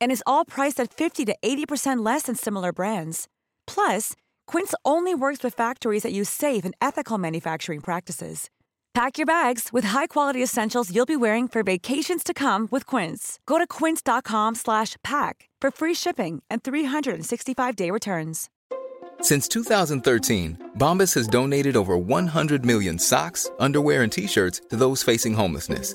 And is all priced at 50 to 80% less than similar brands. Plus, Quince only works with factories that use safe and ethical manufacturing practices. Pack your bags with high-quality essentials you'll be wearing for vacations to come with Quince. Go to quince.com/pack for free shipping and 365-day returns. Since 2013, Bombas has donated over 100 million socks, underwear, and t-shirts to those facing homelessness.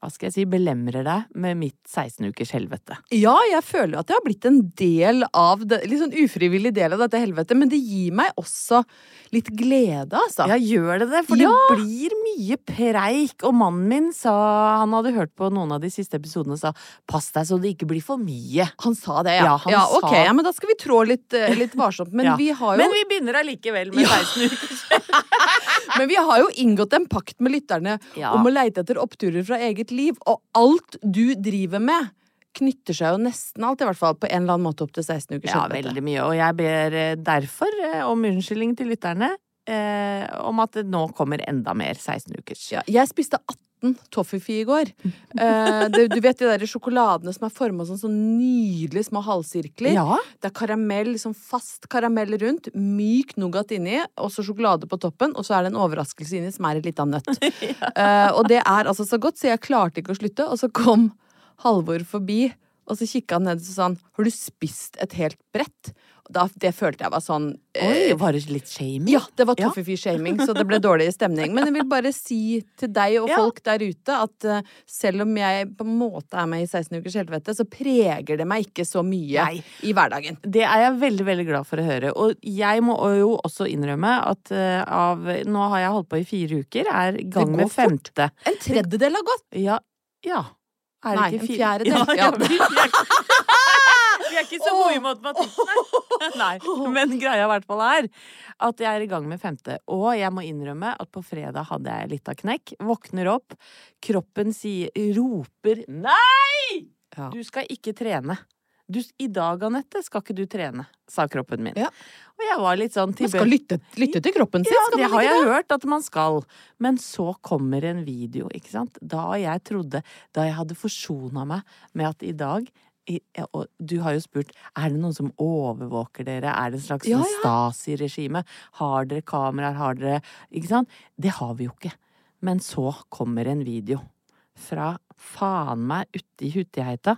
hva skal jeg si, belemrer deg med mitt 16 ukers helvete. Ja, jeg føler at jeg har blitt en del av det, litt sånn ufrivillig del av dette helvetet, men det gir meg også litt glede, altså. Ja, gjør det det? For Ja. det blir mye preik. Og mannen min sa, han hadde hørt på noen av de siste episodene, og sa pass deg så det ikke blir for mye. Han sa det, ja. Ja, ja, ok, sa- ja, men da skal vi trå litt, eh, litt varsomt. Men, Ja. vi har jo, Men vi begynner allikevel med Ja. 16 ukers men vi har jo inngått en pakt med lytterne om å leite etter oppturer fra eget liv, og alt du driver med knytter seg jo nesten alt, i hvert fall, på en eller annen måte opp til 16 uker. Ja, veldig mye. Og jeg ber eh, derfor eh, om unnskyldning til lytterne eh, om at det nå kommer enda mer 16 ukers. Ja, jeg spiste 18 toffifee i går. Eh, det, du vet de der sjokoladene som er forma som sånn nydelige små halvsirkler? Ja. Det er karamell, liksom fast karamell rundt, myk nougat inni, og så sjokolade på toppen, og så er det en overraskelse inni som er en lita nøtt. Eh, og det er altså så godt, så jeg klarte ikke å slutte, og så kom Halvor forbi, og så kikka han ned og sa han, har du spist et helt brett? Da, det følte jeg var sånn Oi, eh, var det litt shaming? ja, det var Ja. toffifee-shaming, så det ble dårlig stemning. Men jeg vil bare si til deg og folk der ute at uh, selv om jeg på en måte er med i 16 ukers helvete, så preger det meg ikke så mye Nei. i hverdagen. Det er jeg veldig, veldig glad for å høre. Og jeg må jo også innrømme at uh, av Nå har jeg holdt på i fire uker, er i gang med med fort. femte. En tredjedel har gått! Ja. ja. Er Nei, ikke en fjerdedel. Ja, Ja. er, ikke så god i matematikk, nei. Men greia i hvert fall er at jeg er i gang med femte. Og jeg må innrømme at på fredag hadde jeg litt av knekk. Våkner opp, kroppen sier, roper 'nei'! Ja. Du skal ikke trene. Du, I dag, Anette, skal ikke du trene, sa kroppen min. Ja. Og jeg var litt sånn Man skal lytte, lytte til kroppen sin, ja, det har jeg hørt at man skal. Men så kommer en video, ikke sant. Da jeg trodde Da jeg hadde forsona meg med at i dag ja, og du har jo spurt er det noen som overvåker dere, er det en slags Ja, ja. Stasi-regime, har dere kameraer, har dere Ikke sant? Det har vi jo ikke. Men så kommer en video fra faen meg ute i Hutiheita.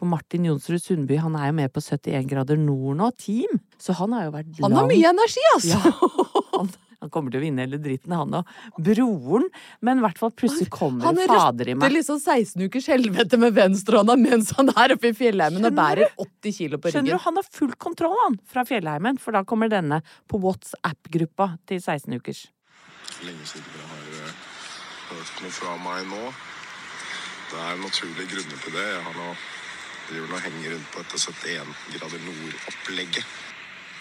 For Martin Jonsrud Sundby han er jo med på 71 grader nord nå, team. Så han har jo vært Han har mye energi, altså! ja. Han, han kommer til å vinne hele dritten, han og broren. Men i hvert fall plutselig kommer Han fader i meg. liksom 16 ukers helvete med venstrehånda mens han er oppe i fjellheimen og bærer 80 kilo på Skjønner du. Han har full kontroll han, fra Fjellheimen, for da kommer denne på WhatsApp-gruppa til 16 ukers. lenge siden dere har eh, hørt noe fra meg nå. Det er naturlige grunner til det. Jeg har nå driver og henger rundt på dette 71 grader nord-opplegget.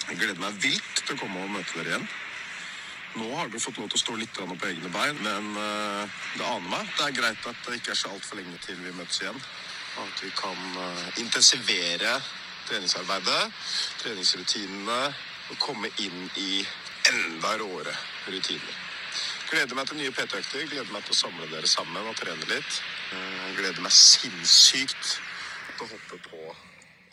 Jeg gleder meg vilt til å komme og møte dere igjen. Nå har du fått lov til å stå litt på egne bein, men eh, det aner meg. Det er greit at det ikke er så altfor lenge til vi møtes igjen. Og at vi kan eh, intensivere treningsarbeidet, treningsrutinene og komme inn i enda råere rutiner. Gleder meg til nye PT-økter, gleder meg til å samle dere sammen og trene litt. Eh, gleder meg sinnssykt til å hoppe på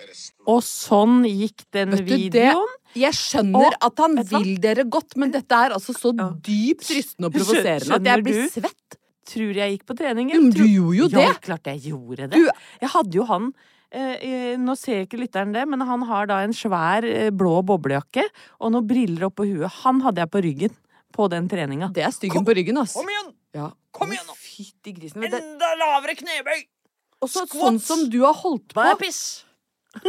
resten. Og sånn gikk den det- videoen. Jeg skjønner Og- at han vil dere godt, men dette er altså så Ja. dypt rystende og provoserende at jeg blir du? svett. Tror jeg gikk på trening. Men du gjorde jo Ja, det. klart jeg gjorde det. Du- Jeg hadde jo han Eh, nå ser ikke lytteren det, men han har da en svær eh, blå boblejakke og noen briller oppå huet. Han hadde jeg på ryggen på den treninga. Det er styggen på ryggen, ass. Kom igjen! Ja. Kom igjen nå! Fytti grisen. Enda lavere knebøy! Og så sånn som du har holdt på. Hva er piss!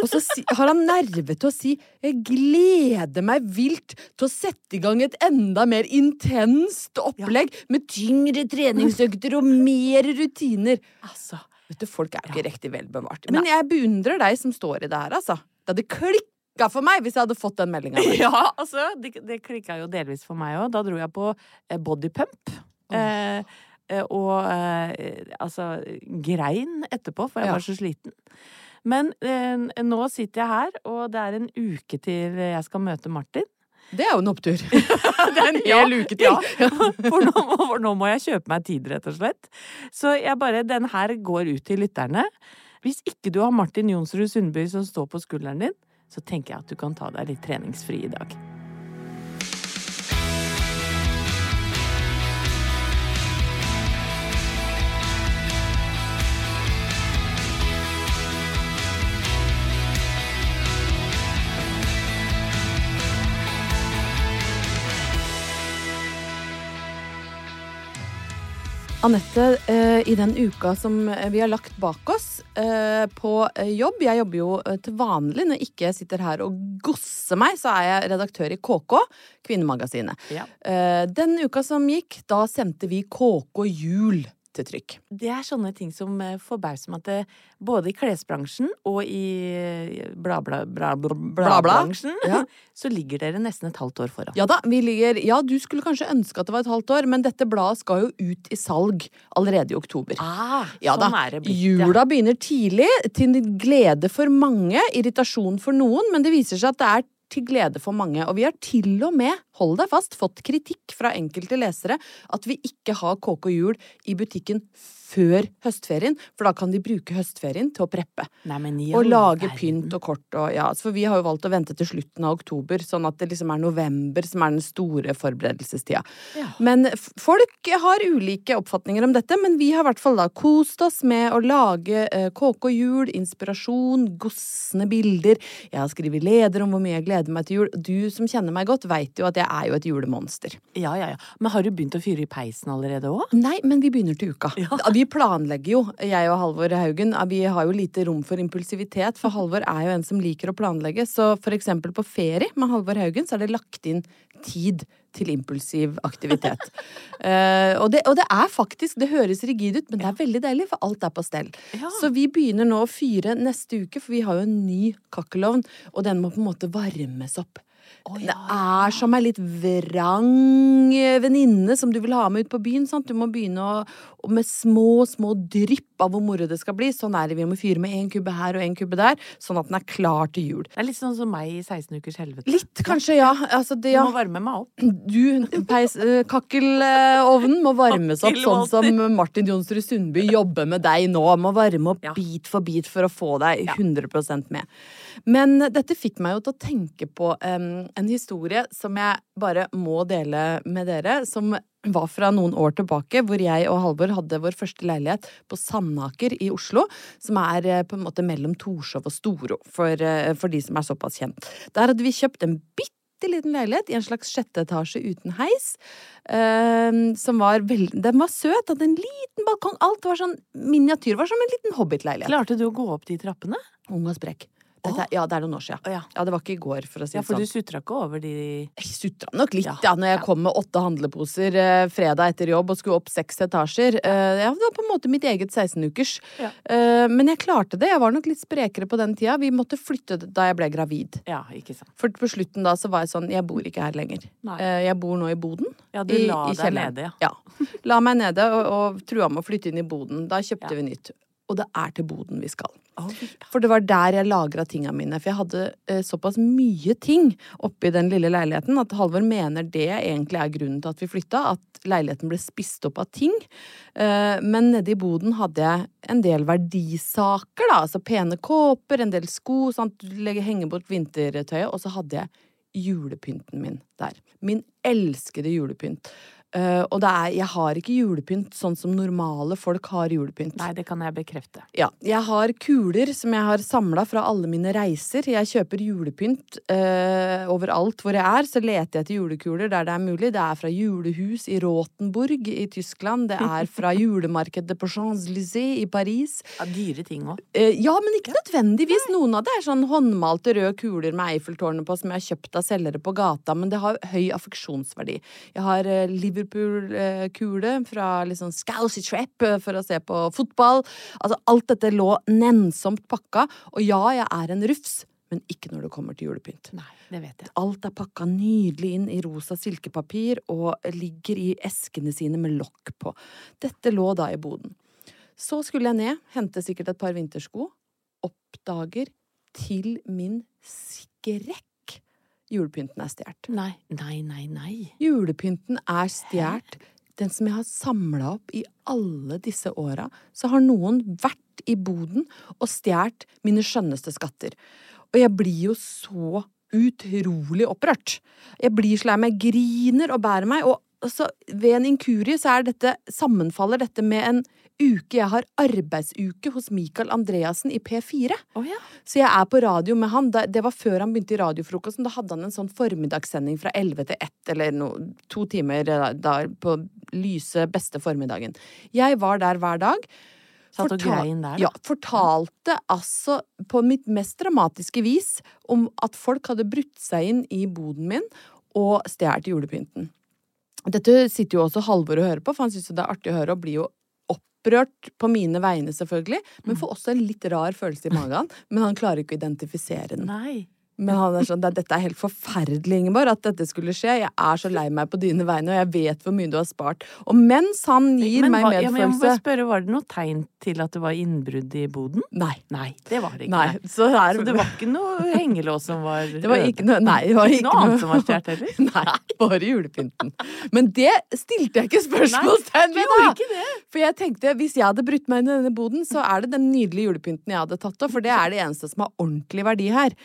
Og så si, har han nerve til å si 'jeg gleder meg vilt til å sette i gang et enda mer intenst opplegg med tyngre treningsøkter og mer rutiner'. Altså, Vet du, Folk er ikke riktig vel bevart. Men jeg beundrer deg som står i det her, altså. Det hadde klikka for meg hvis jeg hadde fått den meldinga. Ja, altså, det, det klikka jo delvis for meg òg. Da dro jeg på eh, bodypump. Oh. eh, og eh, altså grein etterpå, for jeg Ja. var så sliten. Men eh, nå sitter jeg her, og det er en uke til jeg skal møte Martin. Det er jo en opptur. det er en hel uke til. Ja, for nå, for nå må jeg kjøpe meg tid, rett og slett. Så jeg bare, den her går ut til lytterne. Hvis ikke du har Martin Jonsrud Sundby som står på skulderen din, så tenker jeg at du kan ta deg litt treningsfri i dag. Anette, eh, i den uka som vi har lagt bak oss eh, på eh, jobb Jeg jobber jo eh, til vanlig når jeg ikke sitter her og gosser meg, så er jeg redaktør i KK, Kvinnemagasinet. Ja. Eh, den uka som gikk, da sendte vi KK Jul til. Det er sånne ting som eh, forbauser meg at det, både i klesbransjen og i eh, bla, bla, bla, bla, Bla, bla. bransjen, Ja. så ligger dere nesten et halvt år foran. Ja da, vi ligger Ja, du skulle kanskje ønske at det var et halvt år, men dette bladet skal jo ut i salg allerede i oktober. Ah, Ja sånn da. er det blitt. Jula begynner tidlig, til glede for mange, irritasjon for noen, men det viser seg at det er til glede for mange. Og vi har til og med, hold deg fast, fått kritikk fra enkelte lesere at vi ikke har KK Jul i butikken før høstferien, for da kan de bruke høstferien til å preppe. Nei, Og lage pynt og kort og ja, For vi har jo valgt å vente til slutten av oktober, sånn at det liksom er november som er den store forberedelsestida. Ja. Men folk har ulike oppfatninger om dette, men vi har i hvert fall da kost oss med å lage eh, KK-jul, inspirasjon, gossende bilder. Jeg har skrevet leder om hvor mye jeg gleder meg til jul. Du som kjenner meg godt, veit jo at jeg er jo et julemonster. Ja, ja, ja. Men har du begynt å fyre i peisen allerede òg? Nei, men vi begynner til uka. Vi planlegger jo, jeg og Halvor Haugen. Vi har jo lite rom for impulsivitet, for Halvor er jo en som liker å planlegge. Så for eksempel på ferie med Halvor Haugen, så er det lagt inn tid til impulsiv aktivitet. uh, og, det, og det er faktisk, det høres rigid ut, men det er veldig deilig, for alt er på stell. Ja. Så vi begynner nå å fyre neste uke, for vi har jo en ny kakkelovn, og den må på en måte varmes opp. Det er som ei litt vrang venninne som du vil ha med ut på byen. Sant? Du må begynne å, med små, små drypp av hvor moro det skal bli. Sånn er det. Vi må fyre med én kubbe her og én kubbe der, sånn at den er klar til jul. Det er litt sånn som meg i 16 ukers helvete. Litt, kanskje, ja. Altså, det, Du må varme meg opp. Du, peis, eh, kakkelovnen må varmes opp sånn som Martin Jonsrud Sundby jobber med deg nå. Må varme opp Ja. bit for bit for å få deg 100% med. Men dette fikk meg jo til å tenke på um, en historie som jeg bare må dele med dere. Som var fra noen år tilbake, hvor jeg og Halvor hadde vår første leilighet på Sandaker i Oslo. Som er eh, på en måte mellom Torshov og Storo, for, eh, for de som er såpass kjent. Der hadde vi kjøpt en bitte liten leilighet i en slags sjette etasje uten heis. Uh, som var veld... Den var søt, hadde en liten balkong. Alt var sånn miniatyr. Var som en liten hobbitleilighet. Klarte du å gå opp de trappene? Ung og sprek. Dette, ja, det er noen år siden. Ja. Ja, det var ikke i går, for å si det sånn. Ja, for sånn. du sutra ikke over de Jeg sutra nok litt, Ja, ja, når jeg ja. kom med åtte handleposer eh, fredag etter jobb og skulle opp seks etasjer. Eh, ja, det var på en måte mitt eget 16-ukers. Ja. Eh, men jeg klarte det. Jeg var nok litt sprekere på den tida. Vi måtte flytte da jeg ble gravid. Ja, ikke sant. For på slutten da så var jeg sånn Jeg bor ikke her lenger. Eh, jeg bor nå i boden. Ja, du la i deg kjelleren. nede, ja. La meg nede og, og trua med å flytte inn i boden. Da kjøpte Ja. vi nytt. Og det er til boden vi skal. For det var der jeg lagra tinga mine. For jeg hadde eh, såpass mye ting oppi den lille leiligheten at Halvor mener det egentlig er grunnen til at vi flytta. At leiligheten ble spist opp av ting. Eh, men nede i boden hadde jeg en del verdisaker, da. Altså pene kåper, en del sko, sant. Legge, henge bort vintertøyet. Og så hadde jeg julepynten min der. Min elskede julepynt. Eh, og det er, jeg har ikke julepynt sånn som normale folk har julepynt. Nei, det kan jeg bekrefte. Ja, jeg har kuler som jeg har samla fra alle mine reiser. Jeg kjøper julepynt uh, overalt hvor jeg er. Så leter jeg etter julekuler der det er mulig. Det er fra julehus i Rotenburg i Tyskland. Det er fra julemarkedet på Champs-Élysées i Paris. Ja, dyre ting òg. Uh, ja, men ikke nødvendigvis. Noen av det er sånn håndmalte røde kuler med Eiffeltårnet på som jeg har kjøpt av selgere på gata, men det har høy affeksjonsverdi. Jeg har eh, Liverpool-kule fra liksom Scousy Trap eh, for å se på fotball. Altså, alt dette lå nennsomt pakka. Og ja, jeg er en rufs, men ikke når det kommer til julepynt. Nei, det vet jeg. Alt er pakka nydelig inn i rosa silkepapir og ligger i eskene sine med lokk på. Dette lå da i boden. Så skulle jeg ned, hente sikkert et par vintersko. Oppdager til min skrekk julepynten er stjålet. Nei, nei, nei, nei. Julepynten er stjålet. Den som jeg har samla opp i alle disse åra, så har noen vært i boden og stjålet mine skjønneste skatter. Og jeg blir jo så utrolig opprørt. Jeg blir så lei meg, griner og bærer meg, og så ved en inkurie så er dette, sammenfaller dette med en uke jeg har arbeidsuke hos Michael Andreassen i P4. Oh, ja. Så jeg er på radio med han. Det var før han begynte i Radiofrokosten. Da hadde han en sånn formiddagssending fra 11 til 1, eller no, to timer eh, da, på lyse, beste formiddagen. Jeg var der hver dag. Satt og grein der. Ja, fortalte altså på mitt mest dramatiske vis om at folk hadde brutt seg inn i boden min og stjålet julepynten. Dette sitter jo også Halvor og hører på, for han syns det er artig å høre og blir jo opprørt på mine vegne, selvfølgelig, men Mm. får også en litt rar følelse i magen. Men han klarer ikke å identifisere den. Nei. Men han er sånn, dette er helt forferdelig, Ingeborg, at dette skulle skje. Jeg er så lei meg på dine vegne, og jeg vet hvor mye du har spart. Og mens han gir Men meg hva- ja, men jeg må bare spørre, var det noe tegn til at det var innbrudd i boden? Nei. Nei, det var det ikke. Nei. Så, er, Så det var ikke noe hengelås som var Det var ikke noe, nei, det var Ikke ikke noe annet som var stjålet heller? Nei, bare julepynten. Men det stilte jeg ikke spørsmålstegn ved, da! ikke det? For jeg tenkte, hvis jeg hadde brutt meg inn i denne boden, så er det den nydelige julepynten jeg hadde tatt opp, for det er det eneste som har ordentlig verdi her.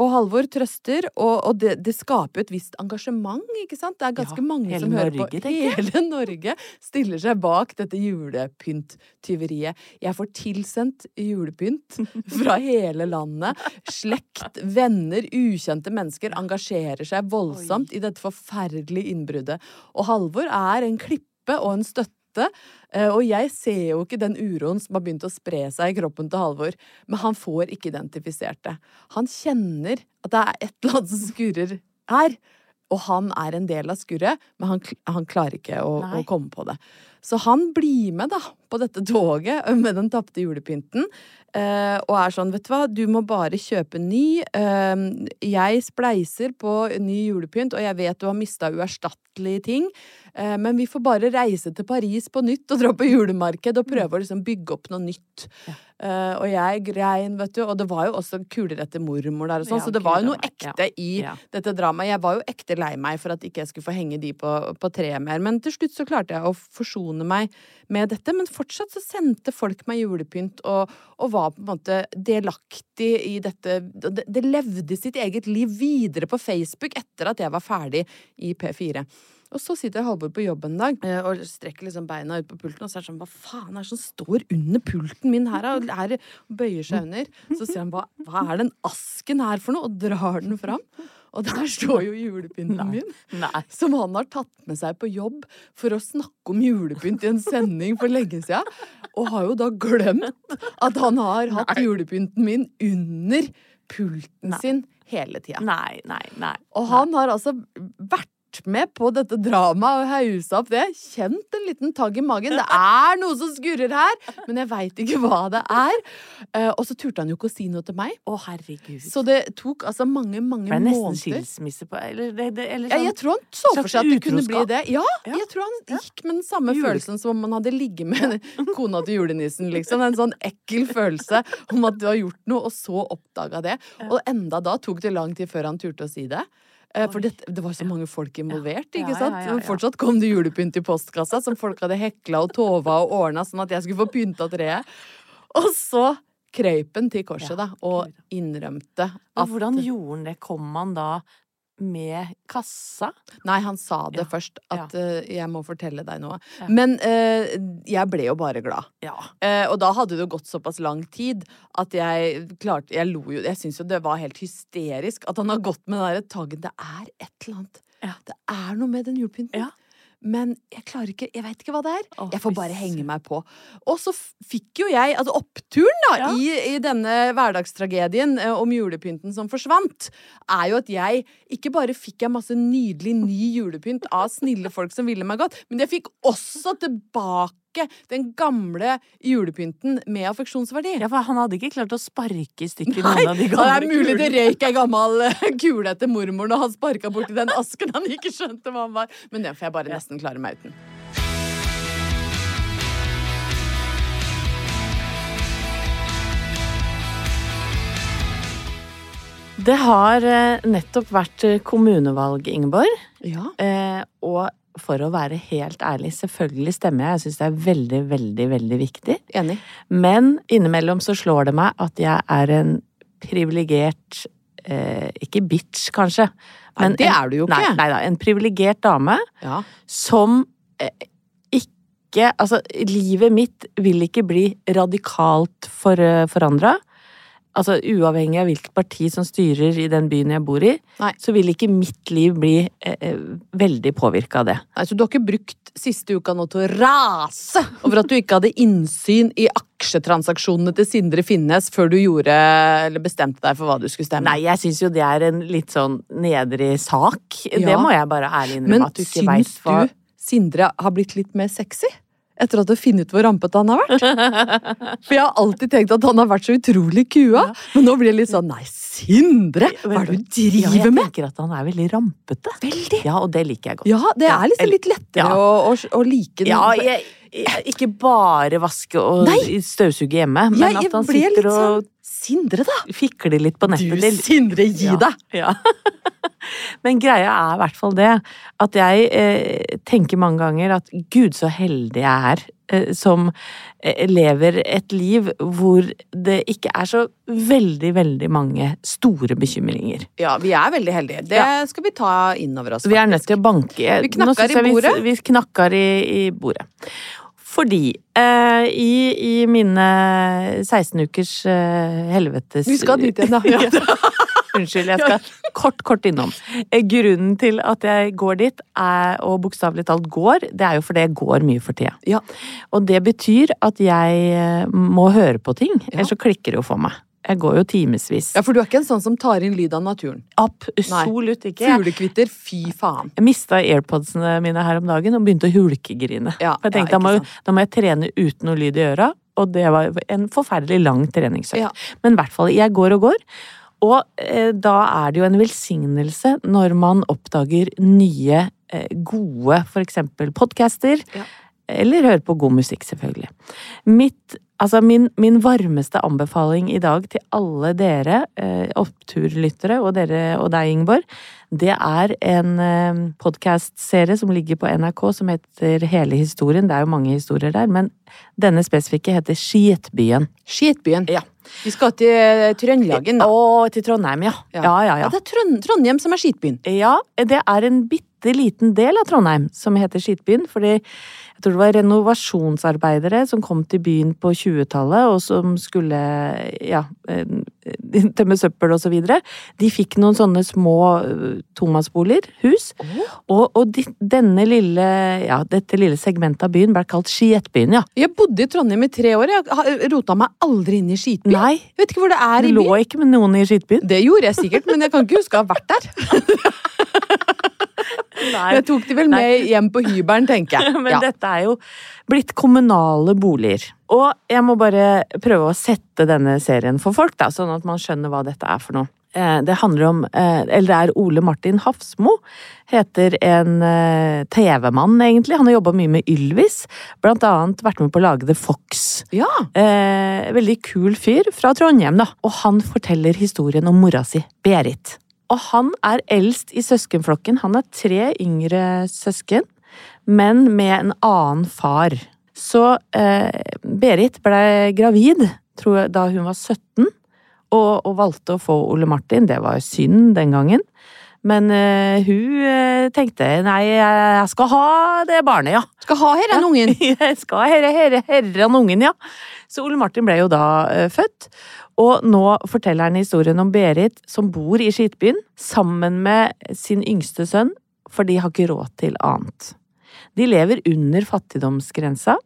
Og Halvor trøster, og, og det, det skaper et visst engasjement, ikke sant? Det er ganske Ja, mange som hører Norge, på. Hele Norge stiller seg bak dette julepynttyveriet. Jeg får tilsendt julepynt fra hele landet. Slekt, venner, ukjente mennesker engasjerer seg voldsomt i dette forferdelige innbruddet. Og Halvor er en klippe og en støtte. Eh, Og jeg ser jo ikke den uroen som har begynt å spre seg i kroppen til Halvor, men han får ikke identifisert det. Han kjenner at det er et eller annet som skurrer her. Og han er en del av skurret, men han, han klarer ikke å, å komme på det. Så han blir med da på dette toget med den tapte julepynten. eh, og er sånn, vet du hva, du må bare kjøpe ny. Eh, jeg spleiser på ny julepynt, og jeg vet du har mista uerstattelige ting. Eh, men vi får bare reise til Paris på nytt og dra på julemarked og prøve å liksom bygge opp noe nytt. Eh, og jeg grein, vet du. Og det var jo også kuler etter mormor der og sånn, Ja, så det var jo noe ekte ja. i Ja. dette dramaet. Jeg var jo ekte lei meg for at ikke jeg skulle få henge de på, på treet mer. Men til slutt så klarte jeg å forsone meg med dette. Men fortsatt så sendte folk meg julepynt og, og var på en måte delaktig i dette. Det, det levde sitt eget liv videre på Facebook etter at jeg var ferdig i P4. Og så sitter Halvor på jobb en dag eh, og strekker liksom beina ut på pulten, og så er det sånn Hva faen er det som står under pulten min her? Og er, bøyer seg under. Så sier han hva, hva er den asken her for noe? Og drar den fram. Og der står jo julepynten min. Nei. Som han har tatt med seg på jobb for å snakke om julepynt i en sending for lenge siden. Og har jo da glemt at han har hatt julepynten min under pulten sin hele tida. Nei, nei, nei. Og han har altså vært med på dette dramaet og hausa opp det. Kjent en liten tagg i magen. Det er noe som skurrer her, men jeg veit ikke hva det er. Uh, og så turte han jo ikke å si noe til meg. Å, herregud. Så det tok altså mange, mange måneder. det nesten måneder. skilsmisse på Eller, det, det, eller Ja, sånn jeg tror han så for seg at det kunne bli det. Ja, Ja. jeg tror han gikk med den samme Jule- følelsen som om han hadde ligget med kona til julenissen, liksom. En sånn ekkel følelse om at du har gjort noe, og så oppdaga det. Og enda da tok det lang tid før han turte å si det. Eh, For det, det var så mange folk involvert, ikke sant? ja. Fortsatt kom det julepynt i postkassa som folk hadde hekla og tova og ordna sånn at jeg skulle få pynta treet. Og så krøyp han til korset, da, og innrømte innrømte Men hvordan gjorde han det? Kom han da med kassa? Nei, han sa det Ja, først, at eh, jeg må fortelle deg noe. Ja. Men uh, jeg ble jo bare glad. Ja. Eh, og da hadde det gått såpass lang tid at jeg klarte Jeg lo jo. Jeg syns jo det var helt hysterisk at han har gått med den derre taggen. Det er et eller annet. Ja. Det er noe med den julepynten. Men jeg klarer ikke Jeg veit ikke hva det er. Oh, jeg får bare henge meg på. Og så fikk jo jeg Altså oppturen, da, Ja. i, i denne hverdagstragedien eh, om julepynten som forsvant, er jo at jeg ikke bare fikk jeg masse nydelig ny julepynt av snille folk som ville meg godt, men jeg fikk også tilbake den gamle julepynten med affeksjonsverdi. ja, for han hadde ikke klart å sparke i stykker noen av de det er mulig det kulene. røyk ei gammel eh, kule etter mormor når han sparka borti den asken han ikke skjønte hva han var. Men det får jeg bare nesten klare meg uten. Det har eh, nettopp vært eh, kommunevalg, Ingeborg. Ja. Eh, og for å være helt ærlig, selvfølgelig stemmer jeg. Jeg syns det er veldig, veldig, veldig viktig. Enig. Men innimellom så slår det meg at jeg er en privilegert eh, Ikke bitch, kanskje. Nei, det er du jo ikke. Nei, nei da. En privilegert dame Ja. som eh, ikke Altså, livet mitt vil ikke bli radikalt for, forandra. Altså, uavhengig av hvilket parti som styrer i den byen jeg bor i, Nei. så vil ikke mitt liv bli eh, eh, veldig påvirka av det. Nei, Så du har ikke brukt siste uka nå til å rase over at du ikke hadde innsyn i aksjetransaksjonene til Sindre Finnes før du gjorde, eller bestemte deg for hva du skulle stemme? Nei, jeg syns jo det er en litt sånn nedrig sak. Det må jeg bare ærlig innrømme. Men at du ikke syns hva du Sindre har blitt litt mer sexy? Etter at du har funnet ut hvor rampete han har vært? For jeg har alltid tenkt at han har vært så utrolig kua. Men nå blir det litt sånn Nei, Sindre! Hva er det du Ja, driver jeg med? tenker at han er veldig rampete. Veldig. Ja, og det liker jeg godt. Ja, det er liksom litt lettere ja. å, å, å like den. Ja, jeg, jeg, ikke bare vaske og Nei. støvsuge hjemme, men Jeg- jeg at han sitter og sånn Sindre, da! fikler litt på nettet. Du, Sindre, gi Ja. deg! Ja. Men greia er i hvert fall det at jeg eh, tenker mange ganger at gud så heldig jeg er eh, som eh, lever et liv hvor det ikke er så veldig, veldig mange store bekymringer. Ja, vi er veldig heldige. Det Ja. skal vi ta inn over oss. Vi er nødt til å banke Vi knakker i bordet. vi-. Vi, knakker i, i bordet. Fordi eh, i, i mine 16 ukers eh, helvetes Vi skal dit igjen, da. Unnskyld, jeg skal kort, kort innom. Eh, Grunnen til at jeg går dit, er, og bokstavelig talt går, det er jo fordi jeg går mye for tida. Ja. Og det betyr at jeg eh, må høre på ting, ellers så klikker det jo for meg. Jeg går jo timevis. Ja, for du er ikke en sånn som tar inn lyd av naturen. Absolutt ikke. Fuglekvitter, fy faen. Jeg mista airpodsene mine her om dagen og begynte å hulkegrine. Ja, For jeg tenkte ja, da, må, da må jeg trene uten noe lyd i øra, og det var en forferdelig lang treningsøkt. Ja. Men i hvert fall, jeg går og går. Og eh, da er det jo en velsignelse når man oppdager nye, eh, gode eksempel podcaster. Ja. Eller hører på god musikk, selvfølgelig. Mitt, altså min, min varmeste anbefaling i dag til alle dere eh, oppturlyttere, og dere og deg, Ingeborg, det er en eh, podkastserie som ligger på NRK som heter Hele historien. Det er jo mange historier der, men denne spesifikke heter Skitbyen. Skitbyen. Ja. Vi skal til Trøndelagen, da. Å, til Trondheim, ja. Ja, ja, ja. Ja, det er Trondheim som er skitbyen. Ja, det er en bitte liten del av Trondheim som heter Skitbyen. Fordi jeg tror det var renovasjonsarbeidere som kom til byen på 20-tallet, og som skulle ja, eh, tømme søppel og så videre. De fikk noen sånne små eh, tomannsboliger, hus. Og, og de, denne lille, ja, dette lille segmentet av byen ble kalt Skietbyen, ja. Jeg bodde i Trondheim i tre år. Jeg rota meg aldri inn i skitbyen. Nei, Jeg vet ikke hvor det er du i lå ikke med noen i Skitbyen. Det gjorde jeg sikkert, men jeg kan ikke huske å ha vært der. Nei. Jeg tok de vel med hjem på hybelen, tenker jeg. Men Ja. dette er jo blitt kommunale boliger. Og jeg må bare prøve å sette denne serien for folk, da, sånn at man skjønner hva dette er for noe. Eh, Det handler om eh, Eller det er Ole Martin Hafsmo. Heter en eh, TV-mann, egentlig. Han har jobba mye med Ylvis. Blant annet vært med på å lage The Fox. Ja. Eh, veldig kul fyr fra Trondheim, da. Og han forteller historien om mora si, Berit. Og han er eldst i søskenflokken. Han er tre yngre søsken, men med en annen far. Så eh, Berit ble gravid tror jeg, da hun var 17, og, og valgte å få Ole Martin. Det var synd den gangen. Men uh, hun eh, tenkte nei, jeg skal ha det barnet, ja. Skal ha herren ungen. Jeg skal herre, herre, herren ungen, ja. Så Ole Martin ble jo da uh, født. Og nå forteller han historien om Berit som bor i Skitbyen sammen med sin yngste sønn, for de har ikke råd til annet. De lever under fattigdomsgrensa.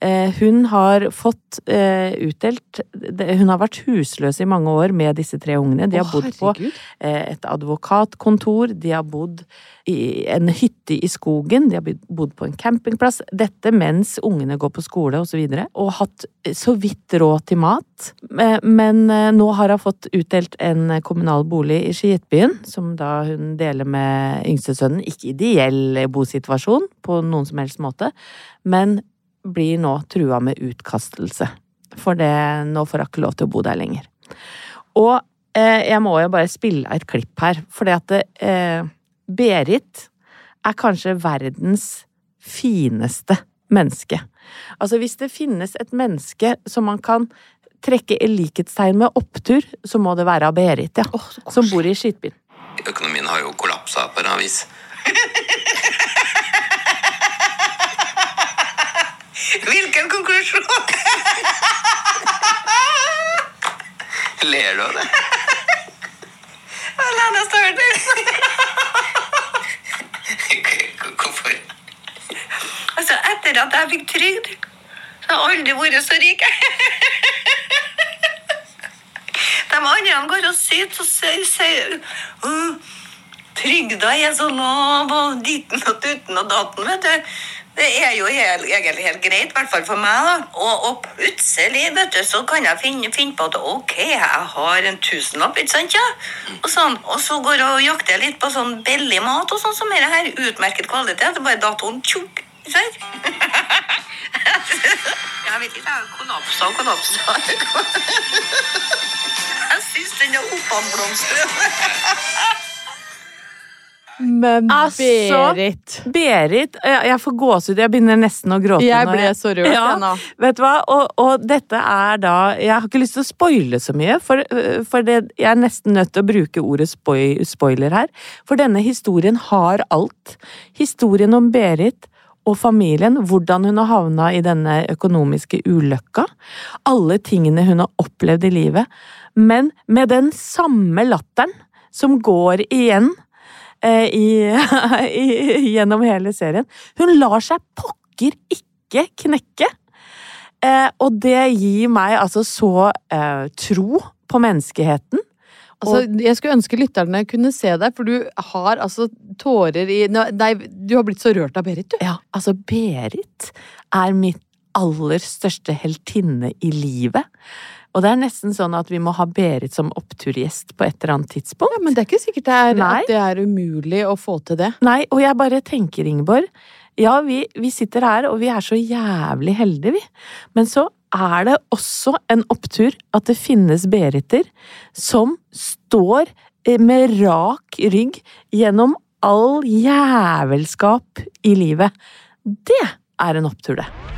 Eh, hun har fått eh, utdelt Hun har vært husløs i mange år med disse tre ungene. De har bodd på eh, et advokatkontor, de har bodd i en hytte i skogen, de har bodd- på en campingplass. Dette mens ungene går på skole og så videre. Og hatt så vidt råd til mat. Men nå har hun fått utdelt en kommunal bolig i Skietbyen, som da hun deler med yngstesønnen. Ikke ideell bosituasjon på noen som helst måte, men blir nå trua med utkastelse. For det, nå får hun ikke lov til å bo der lenger. Og eh, jeg må jo bare spille et klipp her, fordi at det, eh, Berit er kanskje verdens fineste menneske. Altså hvis det finnes et menneske som man kan trekke i likhetstegn med opptur, så må det være av Berit, ja. som bor i Skitbyen. Økonomien har jo kollapsa på annet vis. Hvilken konklusjon? Ler du av det? Alene står der. Hvorfor? Altså, etter at jeg fikk trygd, så har jeg aldri vært så rik. De andre går og syter og sier, sier «Åh, Trygda er så lav, og ditten og dutten og datten, vet du. Det er jo helt, egentlig helt greit, i hvert fall for meg. da. Og, og plutselig vet du, så kan jeg finne, finne på at ok, jeg har en tusenlapp, ikke sant? ja? Og, sånn. og så går jeg og jakter litt på sånn billig mat og sånn som dette her. Utmerket kvalitet. Det er bare datoen tjukk. Jeg vet ikke, jeg kollapsa og kollapsa. Jeg syns den er oppanblomstret. Men Altså, Berit Berit, jeg jeg får gåsehud, jeg begynner nesten å gråte. Jeg ble så rørt, ja, jeg nå. Vet du hva, og, og dette er da Jeg har ikke lyst til å spoile så mye, for, for det, jeg er nesten nødt til å bruke ordet spoi, spoiler her. For denne historien har alt. Historien om Berit og familien, hvordan hun har havna i denne økonomiske ulykka. Alle tingene hun har opplevd i livet. Men med den samme latteren som går igjen i, i, gjennom hele serien. Hun lar seg pokker ikke knekke. Eh, og det gir meg altså så eh, tro på menneskeheten. Altså, jeg skulle ønske lytterne kunne se deg, for du har altså tårer i Nei, du har blitt så rørt av Berit, du. Ja, altså Berit er mitt aller største heltinne i livet. Og det er nesten sånn at vi må ha Berit som oppturgjest på et eller annet tidspunkt. Ja, men det er ikke sikkert det er, at det er umulig å få til det. Nei, og jeg bare tenker, Ingeborg Ja, vi, vi sitter her, og vi er så jævlig heldige, vi. Men så er det også en opptur at det finnes Beriter som står eh, med rak rygg gjennom all jævelskap i livet. Det er en opptur, det.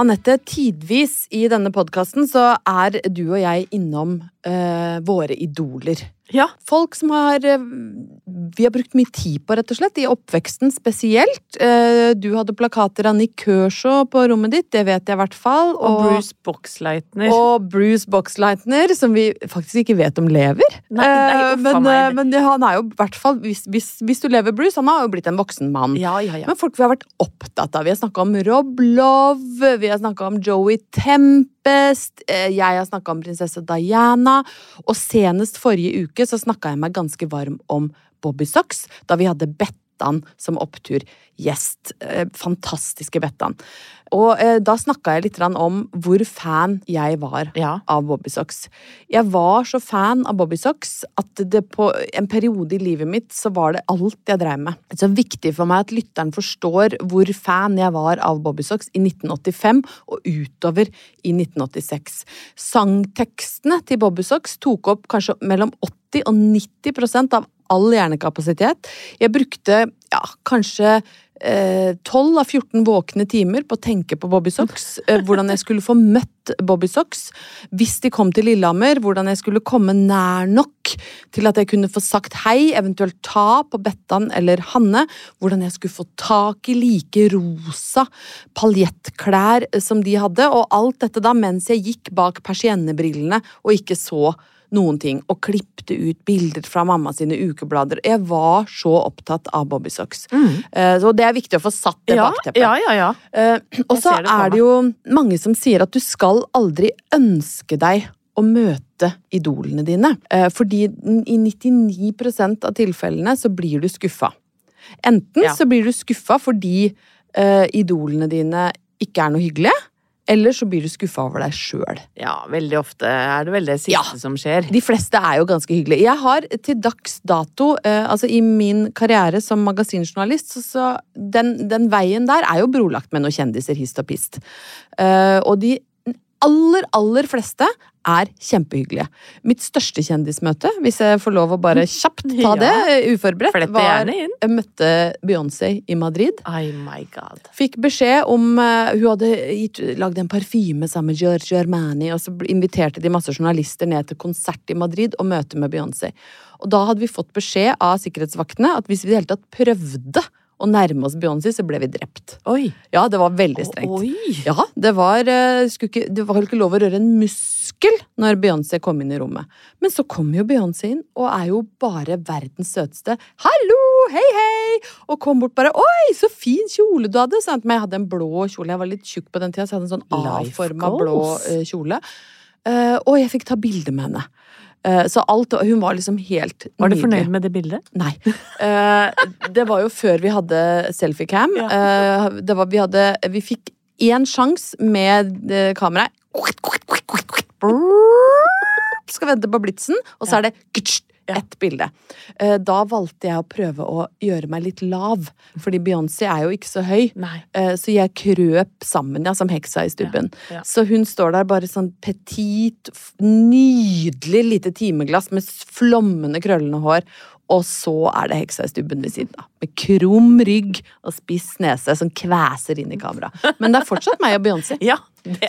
Anette, tidvis i denne podkasten så er du og jeg innom uh, våre idoler. Ja. Folk som har eh, Vi har brukt mye tid på, rett og slett. I oppveksten spesielt. Eh, du hadde plakater av Nick Kershaw på rommet ditt, det vet jeg i hvert fall. Og, Bruce Boxleitner. Og Bruce Boxleitner, som vi faktisk ikke vet om lever. Nei, nei, Eh, men, men han er jo i hvert fall hvis, hvis, hvis du lever Bruce, han har jo blitt en voksen mann. Ja, ja, ja. Men folk vi har vært opptatt av. Vi har snakka om Rob Love, vi har snakka om Joey Tempest, eh, jeg har snakka om prinsesse Diana, og senest forrige uke så snakka jeg meg ganske varm om Bobby Socks, da vi hadde Bettan som oppturgjest. gjest Fantastiske Bettan. Og eh, da snakka jeg litt om hvor fan jeg var Ja. av Bobby Socks. Jeg var så fan av Bobby Socks at det på en periode i livet mitt så var det alt jeg drev med. Det er Så viktig for meg at lytteren forstår hvor fan jeg var av Bobby Socks i 1985 og utover i 1986. Sangtekstene til Bobby Socks tok opp kanskje mellom 80 og 90 prosent av all hjernekapasitet. Jeg brukte ja, kanskje eh, 12 av 14 våkne timer på å tenke på Bobby Socks. Eh, hvordan jeg skulle få møtt Bobby Socks. Hvis de kom til Lillehammer, hvordan jeg skulle komme nær nok til at jeg kunne få sagt hei, eventuelt ta på Bettan eller Hanne. Hvordan jeg skulle få tak i like rosa paljettklær som de hadde. Og alt dette da mens jeg gikk bak persiennebrillene og ikke så noen ting, og klippte ut bilder fra mamma sine ukeblader. Jeg var så opptatt av bobbysocks. Mm. Eh, Så det er viktig å få satt det Ja, bakteppet. ja, ja, ja. Eh, Og så er det jo mange som sier at du skal aldri ønske deg å møte idolene dine. Eh, Fordi i 99% av tilfellene så blir du skuffa. Enten Ja. så blir du skuffa fordi uh, idolene dine ikke er noe hyggelige, eller så blir du skuffa over deg sjøl. Ja, veldig ofte er det vel det siste Ja. som skjer. De fleste er jo ganske hyggelige. Jeg har til dags dato, eh, altså i min karriere som magasinjournalist, så, så den, den veien der er jo brolagt med noen kjendiser hist og pist. Eh, og de aller, aller fleste er kjempehyggelige. Mitt største kjendismøte, hvis jeg får lov å bare kjapt ta det, ja. uforberedt, det var. Jeg møtte Beyoncé i Madrid. Oh my god. Fikk beskjed om uh, Hun hadde gitt, lagd en parfyme sammen med Giorgio Armani, og så inviterte de masse journalister ned til konsert i Madrid og møte med Beyoncé. Og da hadde vi fått beskjed av sikkerhetsvaktene at hvis vi i det hele tatt prøvde å nærme oss Beyoncé, så ble vi drept. Oi. Ja, det var veldig strengt. Oi. Ja, det var, eh, ikke, det var ikke lov å røre en muskel når Beyoncé kom inn i rommet. Men så kom jo Beyoncé inn, og er jo bare verdens søteste. Hallo, hei, hei! Og kom bort bare Oi, så fin kjole du hadde! Sant? Men jeg hadde en blå kjole. Jeg var litt tjukk på den tida, så jeg hadde en sånn A-forma blå eh, kjole. Uh, og jeg fikk ta bilde med henne. Eh, så alt, hun var liksom helt nydelig. Var du fornøyd med det bildet? Nei. Eh, det var jo før vi hadde selfiecam. Ja. Eh, det var, vi, hadde, vi fikk én sjanse med kameraet. Skal vente på blitsen, og så er det kutsch, ett bilde. Eh, Da valgte jeg å prøve å gjøre meg litt lav, fordi Beyoncé er jo ikke så høy. Nei. Eh, Så jeg krøp sammen, ja, som heksa i stubben. Ja, ja. Så hun står der bare sånn petit, nydelig lite timeglass med flommende, krøllende hår. Og så er det heksa i stubben ved siden av. Med krum rygg og spiss nese som kveser inn i kamera. Men det er fortsatt meg og Beyoncé. Ja.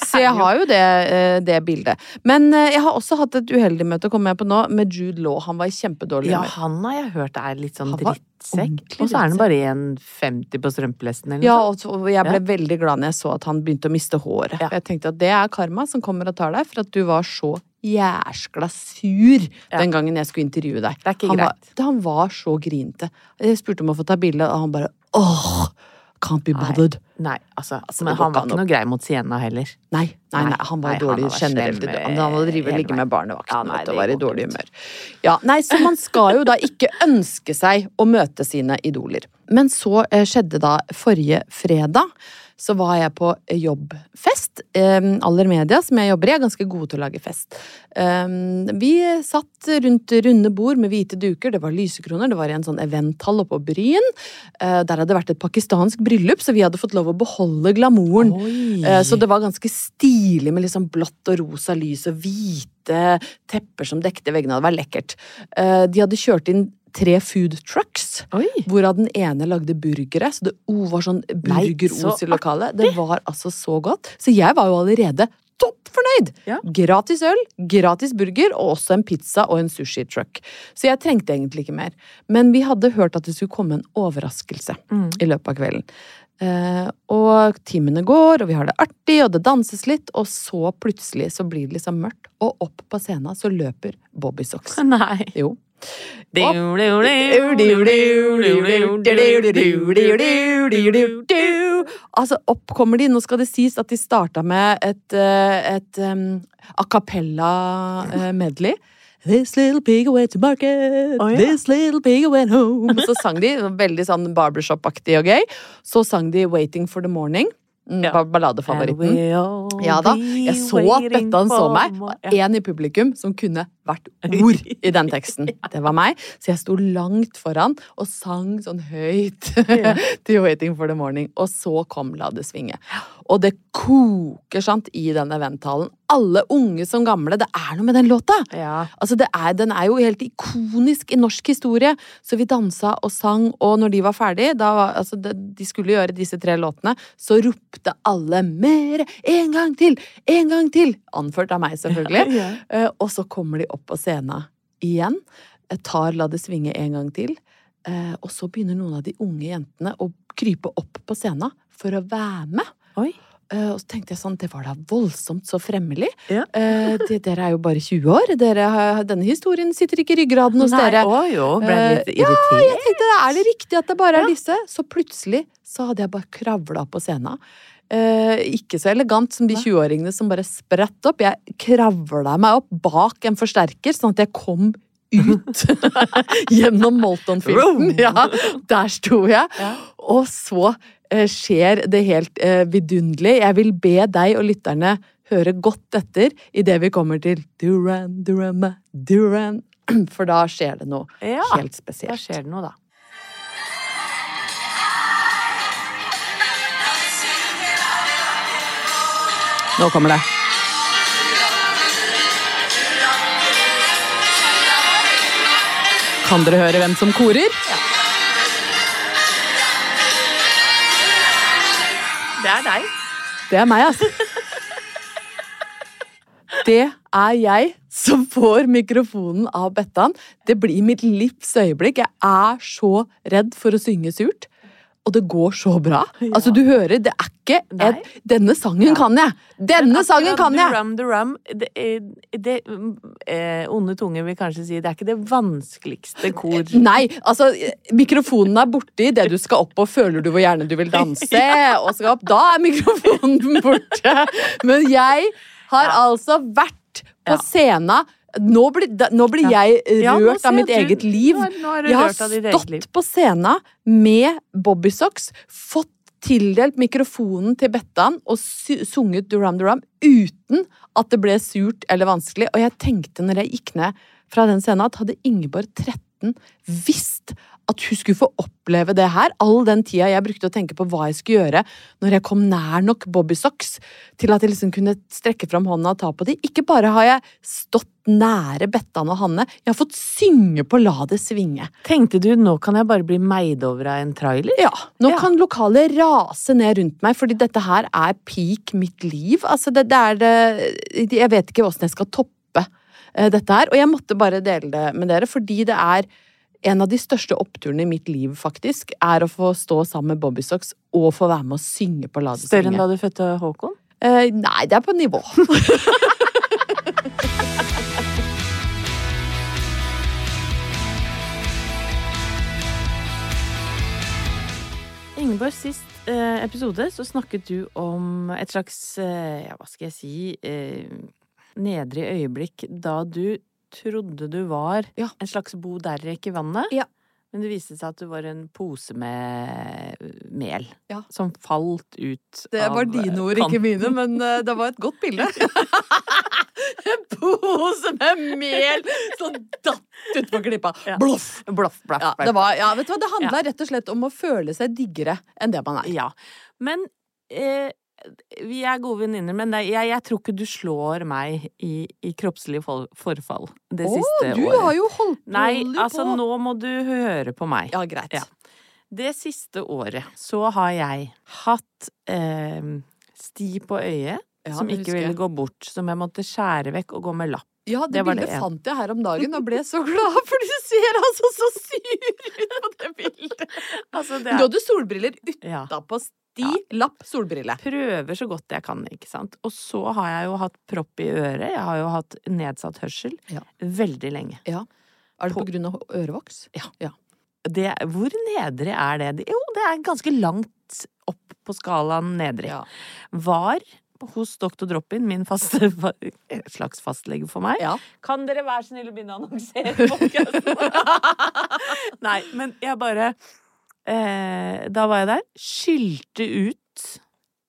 Så jeg har jo det, eh, det bildet. Men eh, jeg har også hatt et uheldig møte, kommer jeg på nå, med Jude Law. Han var i kjempedårlig Ja, han har jeg hørt er litt sånn drittsekk. Og så er han bare 1,50 på strømpelesten eller Ja, noe og jeg ble Ja. veldig glad når jeg så at han begynte å miste håret. Ja. Jeg tenkte at det er karma som kommer og tar deg, for at du var så jæskla sur Ja. den gangen jeg skulle intervjue deg. Det er ikke han, var, greit. han var så grinete. Jeg spurte om å få ta bilde, og han bare åh, can't be bothered. Nei, altså, Altså, men han var ikke noe grei mot Sienna heller. Nei, nei, nei, Nei, han var nei, dårlig han var generelt. Han hadde drevet hele ligge med barnevakten Ja, nei, og var i dårlig humør. Ja, nei, så man skal jo da ikke ønske seg å møte sine idoler. Men så eh, skjedde da forrige fredag så var jeg på jobbfest. Um, Aller Media, som jeg jobber i, er ganske gode til å lage fest. Um, vi satt rundt runde bord med hvite duker, det var lysekroner, det var i en sånn eventhall oppe på Bryn. Uh, der hadde det vært et pakistansk bryllup, så vi hadde fått lov å beholde glamouren. Uh, så det var ganske stilig med liksom blått og rosa lys og hvite tepper som dekte veggene. Det var lekkert. Uh, de hadde kjørt inn tre food trucks, Oi. hvorav den ene lagde burgere. Så det o, var sånn burgeros i lokalet. Det var altså så godt. Så jeg var jo allerede topp fornøyd! Ja. Gratis øl, gratis burger og også en pizza og en sushi-truck. Så jeg trengte egentlig ikke mer. Men vi hadde hørt at det skulle komme en overraskelse i løpet av kvelden. Eh, og timene går, og vi har det artig, og det danses litt, og så plutselig så blir det liksom mørkt, og opp på scenen så løper Bobby Socks. Nei. Jo. Altså, opp kommer de. Nå skal det sies at de starta med et, et um, a cappella-medley. This little pig went to market, oh, ja. this little pig went home. Så sang de, veldig sånn barbershop-aktig og gøy. Så sang de Waiting for the Morning. Ba- Balladefavoritten. Ja da. Jeg så at Bettan så meg. En i publikum som kunne hvert ord i den teksten. Det var meg. Så jeg sto langt foran og sang sånn høyt til Waiting for the Morning. Og så kom La det svinge. Og det koker sant i den eventhallen. Alle unge som gamle. Det er noe med den låta! Ja. Altså det er, Den er jo helt ikonisk i norsk historie. Så vi dansa og sang, og når de var ferdig, da var, altså de, skulle gjøre disse tre låtene, så ropte alle 'mere'! En gang til! En gang til! Anført av meg, selvfølgelig. Ja. Eh, og så kommer de opp på scenen igjen, eh, tar La det svinge en gang til, eh, og så begynner noen av de unge jentene å krype opp på scenen for å være med. Oi. Eh, og så tenkte jeg sånn, det var da voldsomt så fremmelig. Ja. Eh, de, dere er jo bare 20 år. Dere, denne historien sitter ikke i ryggraden hos Nei, dere. å jo, ble litt irritert Ja, jeg tenkte, er det riktig at det bare er disse? Så plutselig så hadde jeg bare kravla på scenen. Eh, ikke så elegant som de 20-åringene som bare spratt opp. Jeg kravla meg opp bak en forsterker, sånn at jeg kom ut gjennom Molton-filten. Ja, der sto jeg. Og så eh, skjer det helt eh, vidunderlig. Jeg vil be deg og lytterne høre godt etter idet vi kommer til Duran, Duran, Duran. For da skjer det noe Ja, helt Da spesielt. skjer det noe, da. Nå kommer det. Kan dere høre hvem som korer? Det er deg. Det er meg, altså. Det er jeg som får mikrofonen av Bettan. Det blir mitt livs øyeblikk. Jeg er så redd for å synge surt. Og det går så bra. Altså, du hører, det er ikke et Denne sangen kan jeg! Denne sangen kan jeg! Rum the rum, det, eh, det eh, Onde tunger vil kanskje si det er ikke det vanskeligste kor. Nei, altså, mikrofonen er borte idet du skal opp og føler du hvor gjerne du vil danse. og skal opp, Da er mikrofonen borte. Men jeg har altså vært på Ja. scenen. Nå blir, nå blir jeg Ja, nå rørt ser av mitt du, eget liv. nå er- er Jeg har stått på scenen med Bobbysocks, fått tildelt mikrofonen til Bettan og sunget Duram Duram uten at det ble surt eller vanskelig. Og jeg tenkte når jeg gikk ned fra den scenen, at hadde Ingeborg 13 visst at hun skulle få oppleve det her, all den tida jeg brukte å tenke på hva jeg skulle gjøre når jeg kom nær nok Bobbysocks til at jeg liksom kunne strekke fram hånda og ta på de. Ikke bare har jeg stått nære Bettan og Hanne, jeg har fått synge på La det svinge. Tenkte du nå kan jeg bare bli meid over av en trailer? Ja, nå Ja. kan lokalet rase ned rundt meg, fordi dette her er peak mitt liv. Altså, det, det er det Jeg vet ikke åssen jeg skal toppe dette her. Og jeg måtte bare dele det med dere, fordi det er en av de største oppturene i mitt liv, faktisk, er å få stå sammen med Bobbysocks og få være med å synge på La Større enn da du fødte Håkon? Eh, nei, det er på nivå. Ingeborg, sist eh, episode så snakket du om et slags, eh, ja, hva skal jeg si, eh, nedre øyeblikk da du trodde du var Ja. en slags Bo Derek i vannet. Ja. Men det viste seg at du var en pose med mel Ja. som falt ut av kanten. Det var dine ord, ikke mine, men eh, det var et godt bilde. en pose med mel som datt utpå klippa. Ja. Bloff! Bloff, blaff, Ja, det, var, ja, vet du hva? det handla rett og slett om å føle seg diggere enn det man er. Ja. Men eh, vi er gode venninner, men jeg, jeg tror ikke du slår meg i, i kroppslig for, forfall det Å, siste du året. har jo holdt Nei, altså på. nå må du høre på meg. Ja, greit. Ja. Det siste året så har jeg hatt eh, sti på øyet Ja, som ikke ville gå bort, som jeg måtte skjære vekk og gå med lapp. Ja, det, Det bildet det fant jeg her om dagen og ble så glad, for du ser altså så sur ut på det bildet. Altså, det er... du hadde solbriller ja. Utapå ja. lapp, solbrille. Prøver så godt jeg kan, ikke sant. Og så har jeg jo hatt propp i øret. Jeg har jo hatt nedsatt hørsel Ja. veldig lenge. Ja. Er det På- på grunn av ørevoks? Ja. Det, hvor nedre er det? Jo, det er ganske langt opp på skalaen nedre. Ja. Var hos doktor Drop-In, min faste, slags fastlege for meg. Ja. Kan dere være snill å begynne å annonsere podkasten? Nei, men jeg bare eh, Da var jeg der. Skylte ut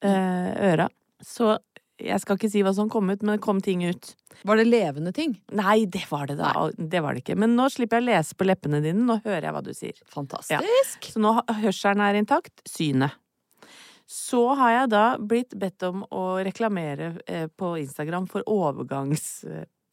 eh, øra. Så jeg skal ikke si hva som kom ut, men det kom ting ut. Var det levende ting? Nei, det var det da. Det var det ikke. Men nå slipper jeg å lese på leppene dine. Nå hører jeg hva du sier. Fantastisk. Så nå hørselen er intakt. Synet. Så har jeg da blitt bedt om å reklamere eh, på Instagram for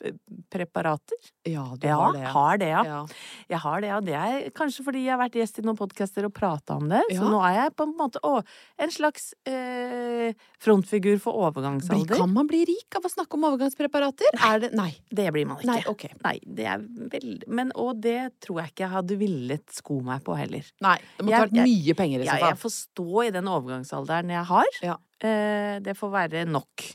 overgangspreparater. Ja, du Ja, har det. har det, ja. Ja. Jeg har det, ja. Det er kanskje fordi jeg har vært gjest i noen podcaster og prata om det. Så nå er jeg på en måte å, en slags eh, frontfigur for overgangsalder. kan man bli rik av å snakke om overgangspreparater? Er det Nei. Det blir man ikke. Nei, okay. Nei, det er veldig Men og det tror jeg ikke jeg hadde villet sko meg på heller. Nei, det måtte Jeg- vært mye penger i så fall. jeg får stå i den overgangsalderen jeg har. Ja. Eh, det får være nok.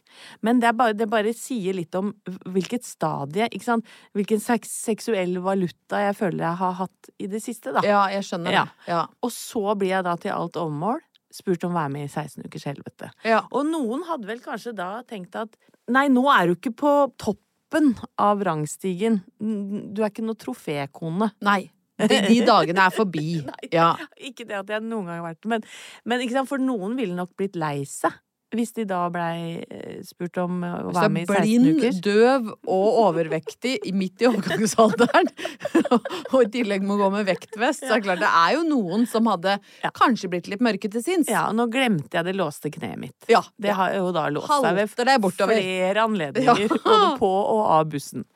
Men det, er bare, det bare sier litt om hvilket stadie, ikke sant. Hvilken seksuell valuta jeg føler jeg har hatt i det siste, da. Ja, jeg skjønner Ja. det. Ja. Og så blir jeg da til alt overmål spurt om å være med i 16 ukers helvete. Ja. Og noen hadde vel kanskje da tenkt at nei, nå er du ikke på toppen av rangstigen. Du er ikke noe trofékone. Nei. De, de dagene er forbi. Ja. Ikke det at jeg noen gang har vært men, men for noen ville nok blitt lei seg. Hvis de da blei eh, spurt om å være med i 16 blind, uker. døv og overvektig midt i overgangsalderen, og i tillegg må gå med vektvest, så er det klart det er jo noen som hadde Ja. kanskje blitt litt mørke til sinns. Ja, og nå glemte jeg det låste kneet mitt. Ja, Det har jo da låst seg ved flere anledninger, Ja. både på og av bussen.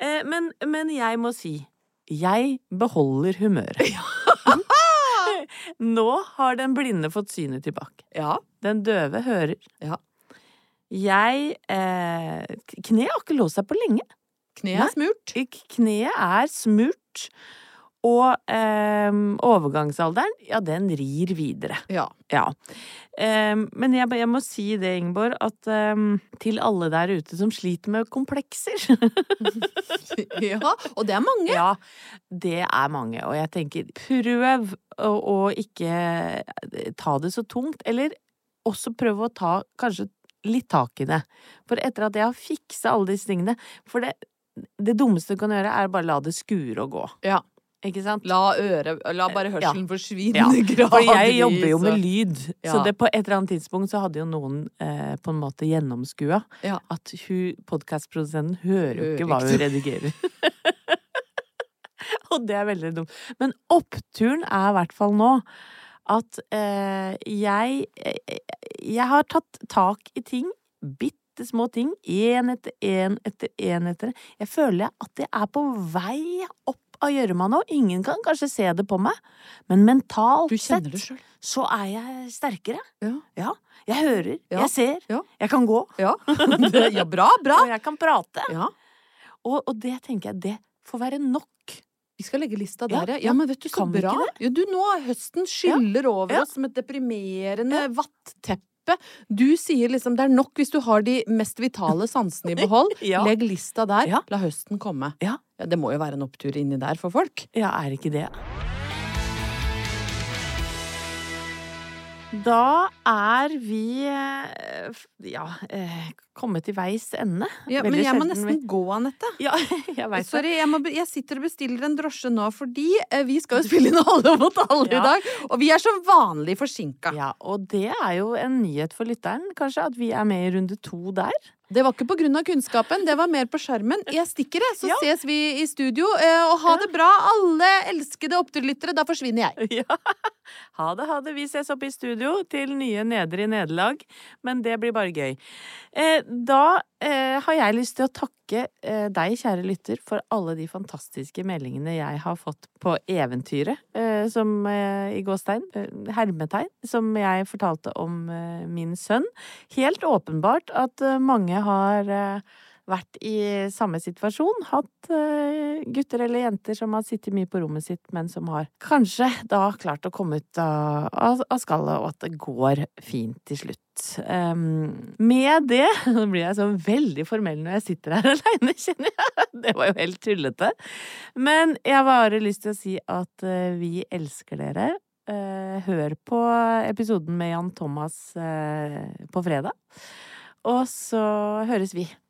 Eh, men, men jeg må si, jeg beholder humøret. Nå har den blinde fått synet tilbake. Ja. Den døve hører. Ja. Jeg eh, Kneet har ikke låst seg på lenge. Kneet er smurt. Kneet er smurt. Og eh, overgangsalderen, ja, den rir videre. Ja. Ja. Eh, men jeg, jeg må si det, Ingeborg, at eh, til alle der ute som sliter med komplekser ja. Og det er mange. Ja, det er mange. Og jeg tenker, prøv å, å ikke ta det så tungt. Eller også prøv å ta kanskje litt tak i det. For etter at jeg har fiksa alle disse tingene For det, det dummeste du kan gjøre, er bare la det skure og gå. Ja. Ikke sant? La øre, La bare hørselen forsvinne Ja, gradvis. For jeg jobber jo med lyd, Ja. så det på et eller annet tidspunkt så hadde jo noen eh, på en måte gjennomskua Ja. at podkastprodusenten hører jo ikke hva hun redigerer. Og det er veldig dumt. Men oppturen er i hvert fall nå at eh, jeg eh, Jeg har tatt tak i ting, bitte små ting, én etter én etter én etter. Jeg føler at jeg er på vei opp av gjørma nå. Ingen kan kanskje se det på meg, men mentalt sett så er jeg sterkere. Ja. Jeg hører, Ja. jeg ser, Ja. jeg kan gå, Ja. Ja, bra, bra. og jeg kan prate. Ja. Og, og det tenker jeg, det får være nok. Vi skal legge lista der, ja. ja. Ja, men vet du, så Kan bra. Ja, du, nå er høsten skyller over Ja. oss som et deprimerende vatteppe. Du sier liksom det er nok hvis du har de mest vitale sansene i behold. Ja. Legg lista der. Ja. La høsten komme. Ja. Ja, det må jo være en opptur inni der for folk. Ja, er ikke det? Da er vi eh, ja, eh, kommet til veis ende. Ja, men jeg må nesten vi- gå, Anette. Ja, jeg vet Sorry, jeg, må, jeg sitter og bestiller en drosje nå fordi eh, vi skal jo spille inn Alle mot alle Ja. i dag. Og vi er som vanlig forsinka. Ja, og det er jo en nyhet for lytteren, kanskje, at vi er med i runde to der. Det var ikke av kunnskapen, det var mer på skjermen. Jeg stikker, jeg, så Ja. ses vi i studio. eh, Og ha det bra, alle elskede oppturlyttere. Da forsvinner jeg. Ja. Ha det, ha det. Vi ses oppe i studio til nye Neder i nederlag, men det blir bare gøy. Eh, da eh, har jeg lyst til å takke eh, deg, kjære lytter, for alle de fantastiske meldingene jeg har fått på eventyret, eh, som eh, i gåstegn, eh, hermetegn, som jeg fortalte om eh, min sønn. Helt åpenbart at mange har vært i samme situasjon. Hatt eh, gutter eller jenter som har sittet mye på rommet sitt, men som har kanskje da klart å komme ut av, skallet, og at det går fint til slutt. Em, med det Nå blir jeg så veldig formell når jeg sitter her aleine, kjenner jeg. Det var jo helt tullete. Men jeg har bare lyst til å si at eh, vi elsker dere. Eh, hør på episoden med Jan Thomas på fredag. Og så høres vi